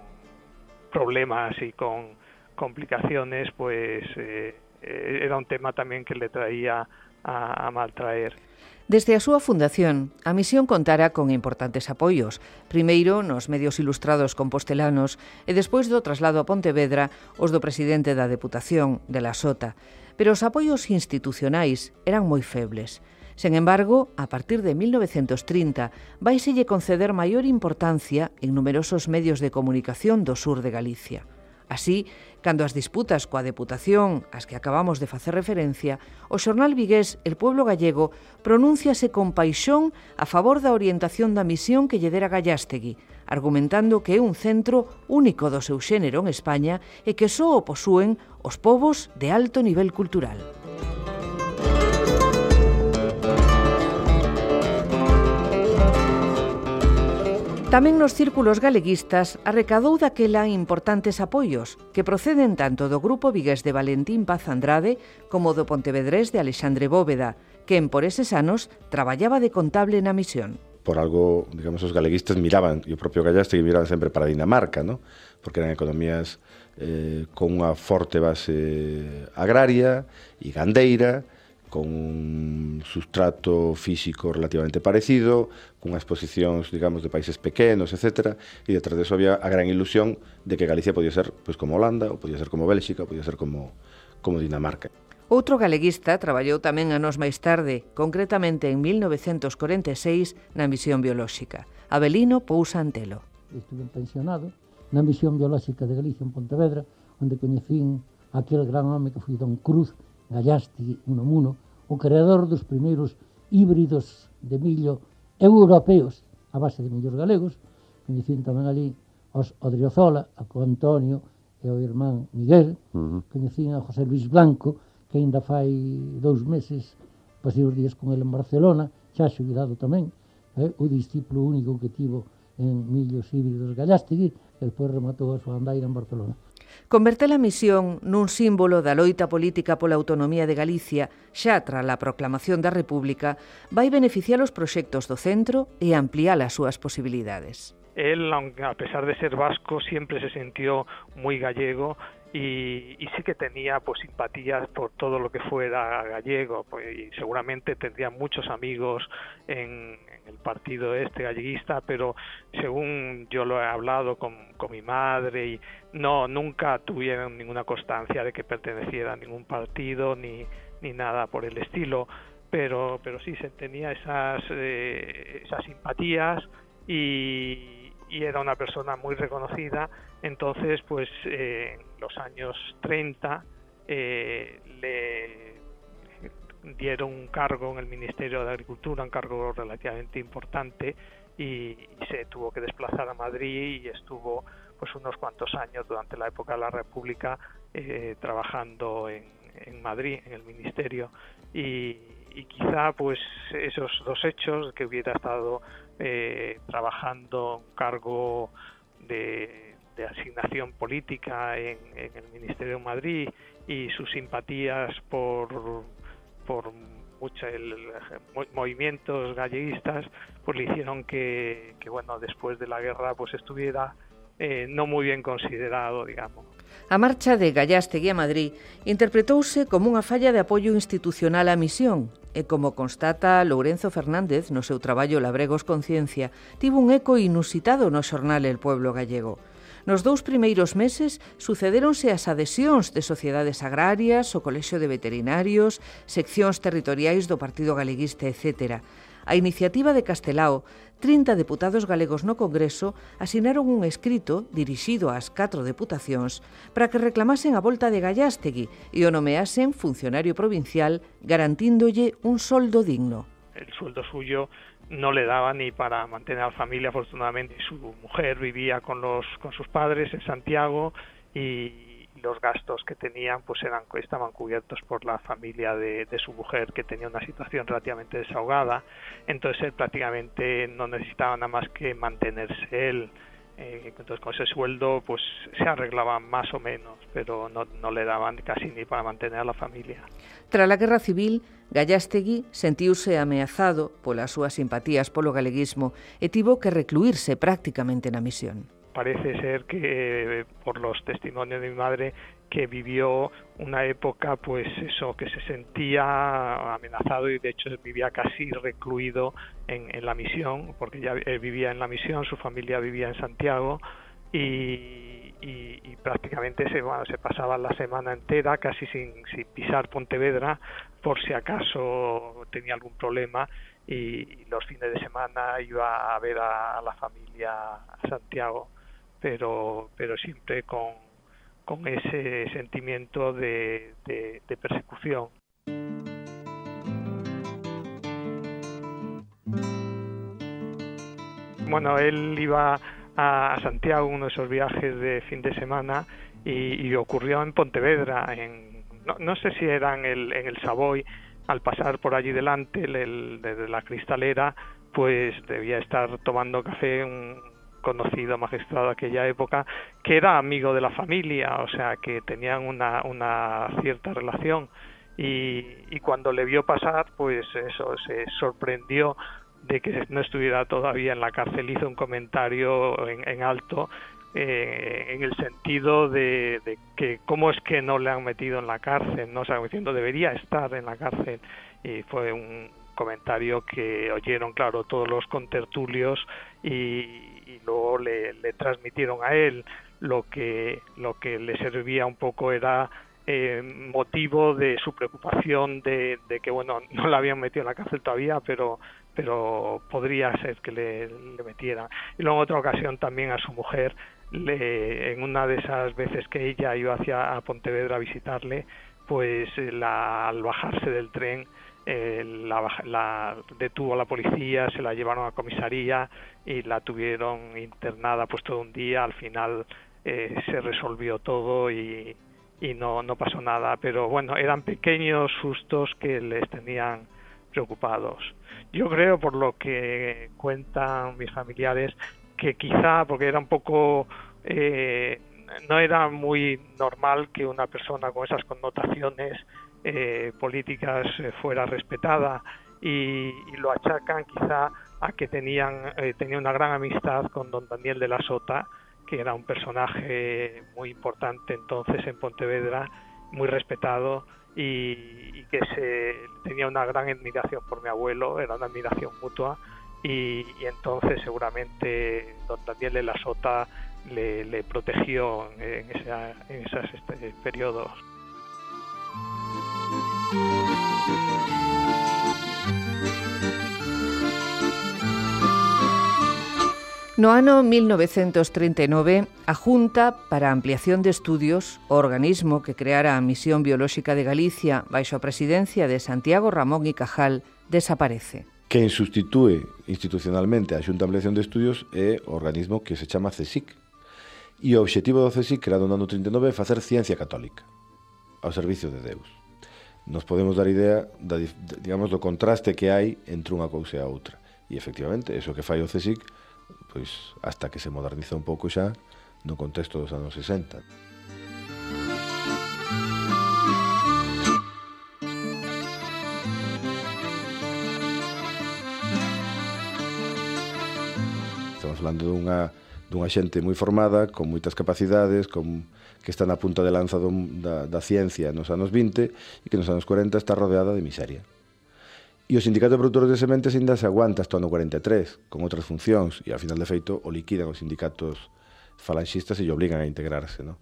problemas y con complicaciones, pues eh, eh, era un tema tamén que le traía a, a maltraer. Desde a súa fundación, a misión contara con importantes apoios, primeiro nos medios ilustrados compostelanos e despois do traslado a Pontevedra os do presidente da Deputación de la Sota, pero os apoios institucionais eran moi febles. Sen embargo, a partir de 1930, vaiselle conceder maior importancia en numerosos medios de comunicación do sur de Galicia. Así, cando as disputas coa Deputación, as que acabamos de facer referencia, o xornal vigués El Pueblo Gallego pronúnciase con paixón a favor da orientación da misión que lle dera Gallastegui, argumentando que é un centro único do seu xénero en España e que só o posúen os povos de alto nivel cultural. Tamén nos círculos galeguistas arrecadou daquela importantes apoios que proceden tanto do grupo vigués de Valentín Paz Andrade como do Pontevedrés de Alexandre Bóveda, que en por eses anos traballaba de contable na misión. Por algo, digamos, os galeguistas miraban, e o propio Gallaste que miraban sempre para Dinamarca, ¿no? porque eran economías eh, con unha forte base agraria e gandeira, con un sustrato físico relativamente parecido, cunhas exposición, digamos, de países pequenos, etc. E detrás de eso había a gran ilusión de que Galicia podía ser pues, como Holanda, ou podía ser como Bélxica, ou podía ser como, como Dinamarca. Outro galeguista traballou tamén anos máis tarde, concretamente en 1946, na misión biolóxica. Abelino Pousa Antelo. Estuve pensionado na misión biolóxica de Galicia en Pontevedra, onde coñecín aquel gran home que foi Don Cruz, Gallasti, Unamuno, o creador dos primeiros híbridos de millo europeos a base de millos galegos, coñecín tamén ali aos Odriozola, a co Antonio e ao irmán Miguel, uh -huh. coñecín a José Luis Blanco, que ainda fai dous meses pasei os días con ele en Barcelona, xa xubilado tamén, eh, o discípulo único que tivo en Millos Híbridos Gallastegui, que despois rematou a súa andaira en Barcelona. Converte a misión nun símbolo da loita política pola autonomía de Galicia xa tras a proclamación da República vai beneficiar os proxectos do centro e ampliar as súas posibilidades. Él, a pesar de ser vasco, siempre se sintió muy gallego y, y, sí que tenía pues simpatías por todo lo que fuera gallego pues, y seguramente tendría muchos amigos en, en, el partido este galleguista pero según yo lo he hablado con, con mi madre y no nunca tuvieron ninguna constancia de que perteneciera a ningún partido ni, ni nada por el estilo, pero pero sí se tenía esas eh, esas simpatías y, y, era una persona muy reconocida, entonces pues eh, en los años 30 eh, le dieron un cargo en el Ministerio de Agricultura, un cargo relativamente importante y, se tuvo que desplazar a Madrid y estuvo pues unos cuantos años durante la época de la República eh, trabajando en, en, Madrid, en el Ministerio. Y, quizá pues esos dos hechos que hubiera estado eh, trabajando un cargo de, asignación política en, en, el Ministerio de Madrid y sus simpatías por por muchos movimientos galleguistas, pues le hicieron que, que, bueno, después de la guerra pues estuviera eh, non moi ben considerado, digamos. A marcha de Gallastegui a Madrid interpretouse como unha falla de apoio institucional á misión e, como constata Lourenzo Fernández no seu traballo Labregos Conciencia, tivo un eco inusitado no xornal El Pueblo Gallego. Nos dous primeiros meses sucedéronse as adhesións de sociedades agrarias, o Colexio de Veterinarios, seccións territoriais do Partido Galeguista, etc. A iniciativa de Castelao, 30 deputados galegos no Congreso asinaron un escrito dirixido ás catro deputacións para que reclamasen a volta de Gallastegui e o nomeasen funcionario provincial garantíndolle un soldo digno. El sueldo suyo no le daba ni para mantener a la familia, afortunadamente. Su mujer vivía con, los, con sus padres en Santiago y, los gastos que tenían pues eran estaban cubiertos por la familia de, su mujer que tenía una situación relativamente desahogada. Entonces él prácticamente no necesitaba nada más que mantenerse él. Eh, entonces con ese sueldo pues se arreglaban más o menos, pero no, no le daban casi ni para mantener a la familia. Tras la Guerra Civil, Gallastegui sentiuse ameazado polas súas simpatías polo galeguismo e tivo que recluirse prácticamente na misión parece ser que por los testimonios de mi madre que vivió una época pues eso que se sentía amenazado y de hecho vivía casi recluido en, en la misión porque ya vivía en la misión su familia vivía en Santiago y, y, prácticamente se, se pasaba la semana entera casi sin, sin pisar Pontevedra por si acaso tenía algún problema y los fines de semana iba a ver a, la familia Santiago pero, pero siempre con, con ese sentimiento de, de, persecución. Bueno, él iba a Santiago uno de esos viajes de fin de semana y, ocurrió en Pontevedra, en, no, no, sé si era en el, en el Savoy, al pasar por allí delante, el, el, desde la cristalera, pues debía estar tomando café un, conocido magistrado de aquella época, que era amigo de la familia, o sea, que tenían una, una cierta relación. Y, y cuando le vio pasar, pues eso, se sorprendió de que no estuviera todavía en la cárcel, hizo un comentario en, en alto eh, en el sentido de, de, que cómo es que no le han metido en la cárcel, no o sea, diciendo debería estar en la cárcel y fue un comentario que oyeron claro todos los contertulios y, luego le, le, transmitieron a él. Lo que lo que le servía un poco era eh, motivo de su preocupación de, de, que bueno no la habían metido en la cárcel todavía pero pero podría ser que le, metieran. Y luego en otra ocasión también a su mujer le, en una de esas veces que ella iba hacia Pontevedra a visitarle pues la, al bajarse del tren eh, la, la, detuvo la policía, se la llevaron a comisaría y la tuvieron internada pues todo un día, al final eh, se resolvió todo y, y no, no pasó nada, pero bueno, eran pequeños sustos que les tenían preocupados. Yo creo, por lo que cuentan mis familiares, que quizá, porque era un poco, eh, no era muy normal que una persona con esas connotaciones eh, políticas eh, fuera respetada y, lo achacan quizá a que tenían eh, tenía una gran amistad con don Daniel de la Sota que era un personaje muy importante entonces en Pontevedra muy respetado y, que se tenía una gran admiración por mi abuelo era una admiración mutua y, entonces seguramente don Daniel de la Sota le, protegió en, esa, esos este, periodos. No ano 1939, a Junta para a Ampliación de Estudios, o organismo que creara a Misión Biolóxica de Galicia baixo a presidencia de Santiago Ramón y Cajal, desaparece. Quen substitúe institucionalmente a Xunta de Ampliación de Estudios é o organismo que se chama CSIC. E o obxectivo do CSIC, creado no ano 39, é facer ciencia católica ao servicio de Deus nos podemos dar idea da, digamos, do contraste que hai entre unha cousa e a outra. E efectivamente, eso que fai o CSIC, pois hasta que se moderniza un pouco xa no contexto dos anos 60. Estamos falando dunha dunha xente moi formada, con moitas capacidades, con que está na punta de lanza do, da, da ciencia nos anos 20 e que nos anos 40 está rodeada de miseria. E o Sindicato de Produtores de Sementes ainda se aguanta hasta o ano 43, con outras funcións, e ao final de feito o liquidan os sindicatos falanxistas e lle obligan a integrarse. Non?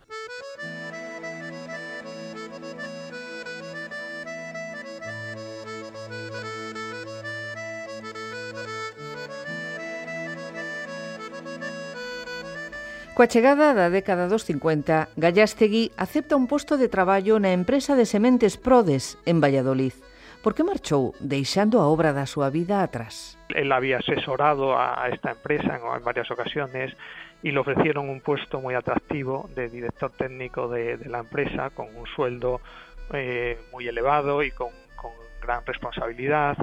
Coa chegada da década dos 50, Gallastegui acepta un posto de traballo na empresa de sementes Prodes en Valladolid. Por que marchou deixando a obra da súa vida atrás? Él había asesorado a esta empresa en, varias ocasiones y le ofrecieron un puesto muy atractivo de director técnico de, la empresa con un sueldo eh, muy elevado y con, gran responsabilidad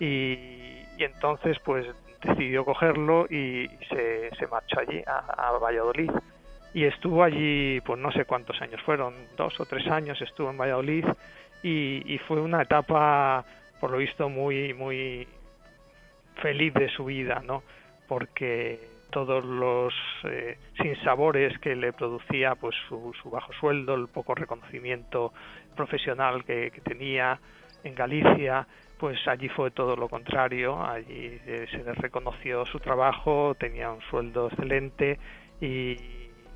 y entonces pues decidió cogerlo y se, se marchó allí, a, Valladolid. Y estuvo allí, pues no sé cuántos años fueron, dos o tres años estuvo en Valladolid y, fue una etapa, por lo visto, muy, muy feliz de su vida, ¿no? Porque todos los eh, sinsabores que le producía pues su, su, bajo sueldo, el poco reconocimiento profesional que tenía en Galicia, pues allí fue todo lo contrario, allí eh, se les reconoció su trabajo, tenía un sueldo excelente y,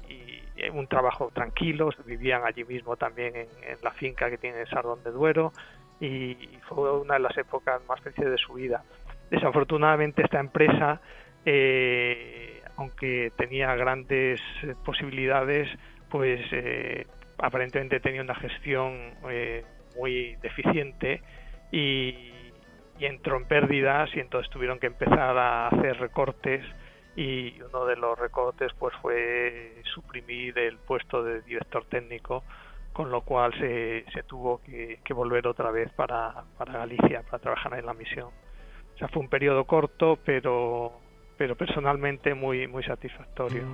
y un trabajo tranquilo, vivían allí mismo también en, en, la finca que tiene Sardón de Duero y fue una de las épocas más felices de su vida. Desafortunadamente esta empresa, eh, aunque tenía grandes posibilidades, pues eh, aparentemente tenía una gestión eh, muy deficiente y, y entró en pérdidas y entonces tuvieron que empezar a hacer recortes y uno de los recortes pues fue suprimir el puesto de director técnico con lo cual se, se tuvo que, que, volver otra vez para, para Galicia para trabajar en la misión. O sea fue un periodo corto pero pero personalmente muy muy satisfactorio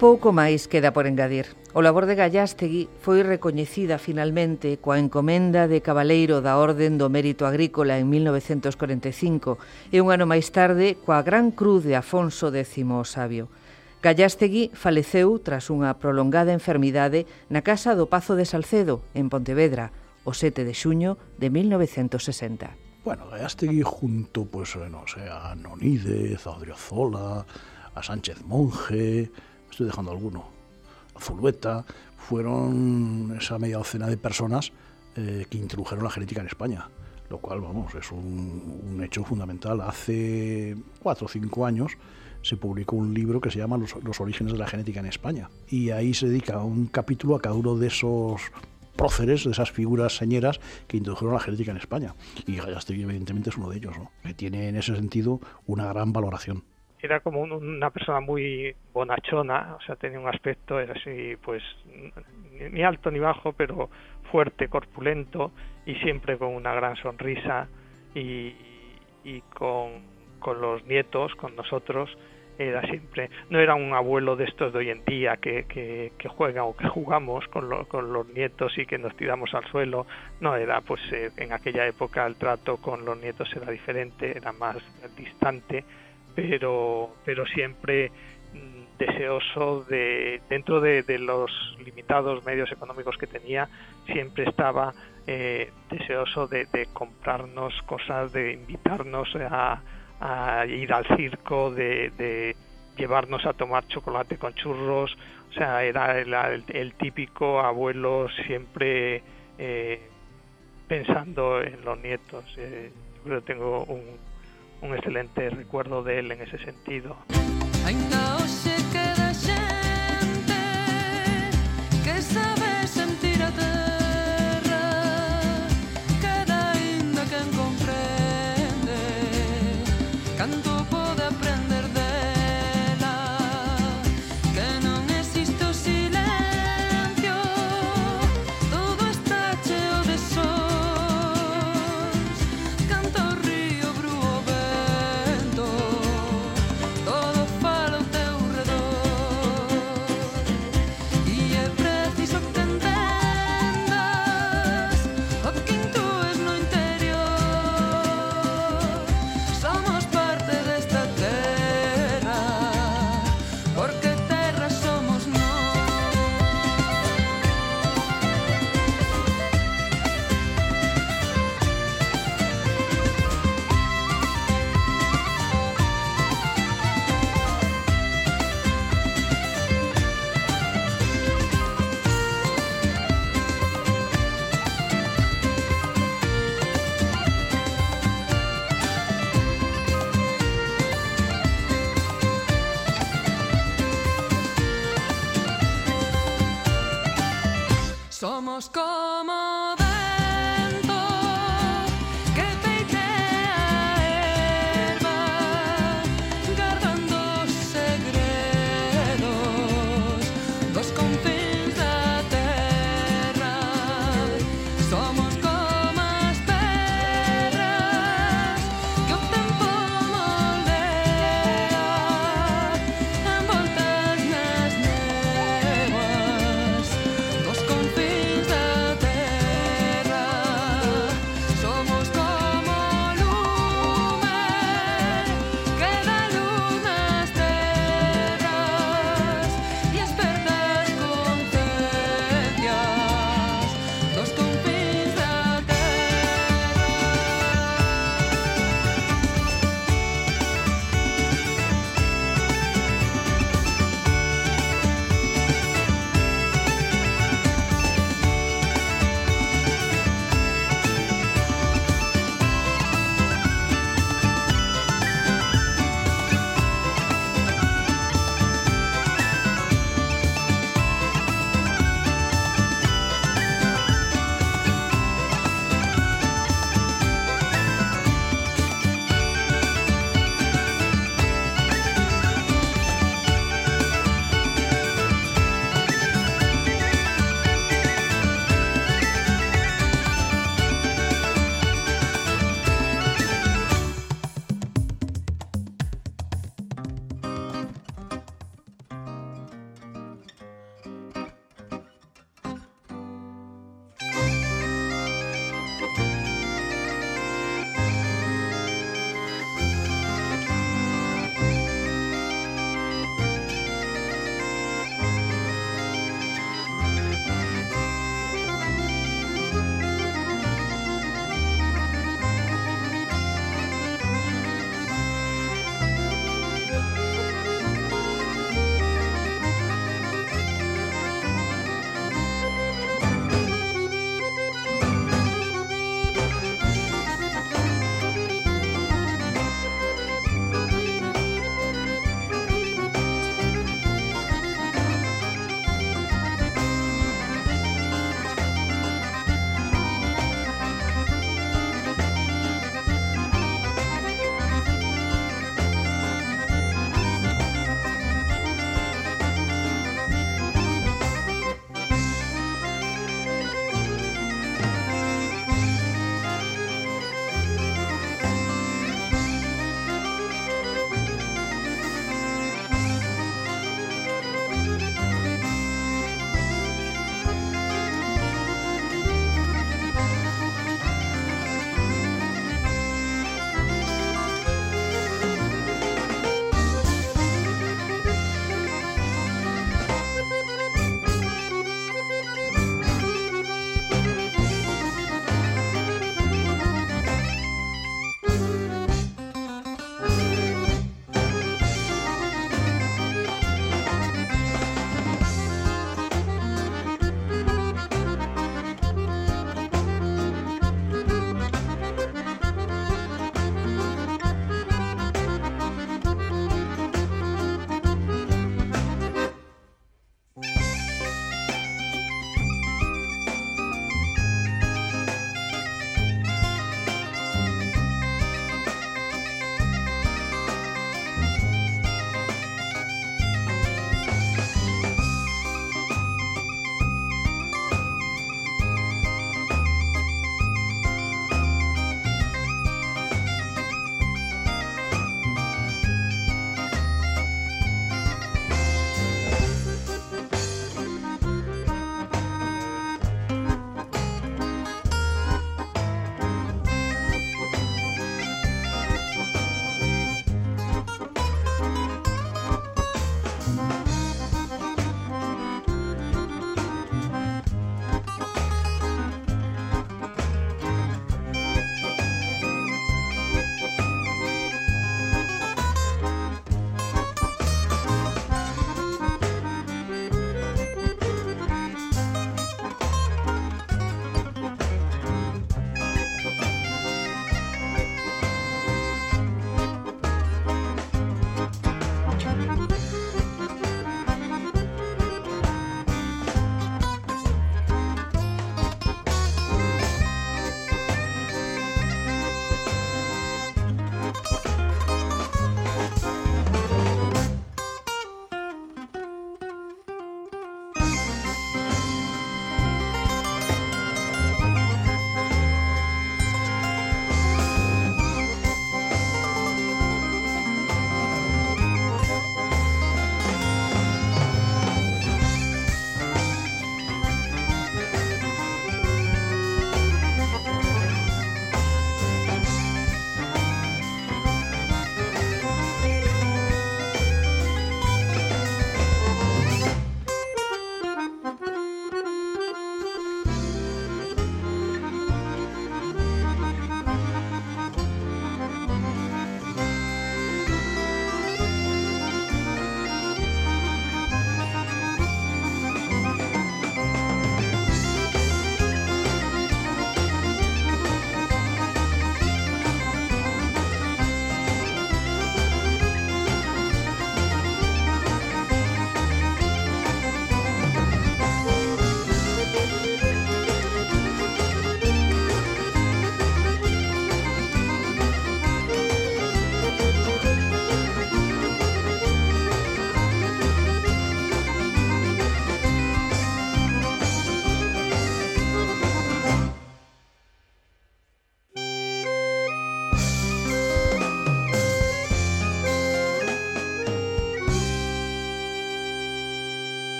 Pouco máis queda por engadir. O labor de Gallastegui foi recoñecida finalmente coa encomenda de Cabaleiro da Orden do Mérito Agrícola en 1945 e un ano máis tarde coa Gran Cruz de Afonso X o Sabio. Gallastegui faleceu tras unha prolongada enfermidade na Casa do Pazo de Salcedo, en Pontevedra, o 7 de xuño de 1960. Bueno, Gallastegui junto, pues, no sé, a Nonídez, a Odriozola, a Sánchez Monje, estoy dejando alguno, Zulueta, fueron esa media docena de personas eh, que introdujeron la genética en España, lo cual, vamos, es un, hecho fundamental. Hace cuatro o cinco años se publicó un libro que se llama los, los, orígenes de la genética en España, y ahí se dedica un capítulo a cada uno de esos próceres, de esas figuras señeras que introdujeron la genética en España. Y Gallastegui, evidentemente, es uno de ellos, ¿no? que tiene en ese sentido una gran valoración era como un, una persona muy bonachona, o sea, tenía un aspecto era así, pues, ni alto ni bajo, pero fuerte, corpulento y siempre con una gran sonrisa y, y con, los nietos, con nosotros, era siempre, no era un abuelo de estos de hoy en día que, que, que juegan o que jugamos con, lo, con los nietos y que nos tiramos al suelo, no era pues eh, en aquella época el trato con los nietos era diferente, era más distante, pero, pero siempre mm, deseoso de, dentro de, los limitados medios económicos que tenía, siempre estaba eh, deseoso de, comprarnos cosas, de invitarnos a, ir al circo, de, llevarnos a tomar chocolate con churros, o sea, era el típico abuelo siempre eh, pensando en los nietos. Eh, yo creo que tengo un, un excelente recuerdo de él en ese sentido.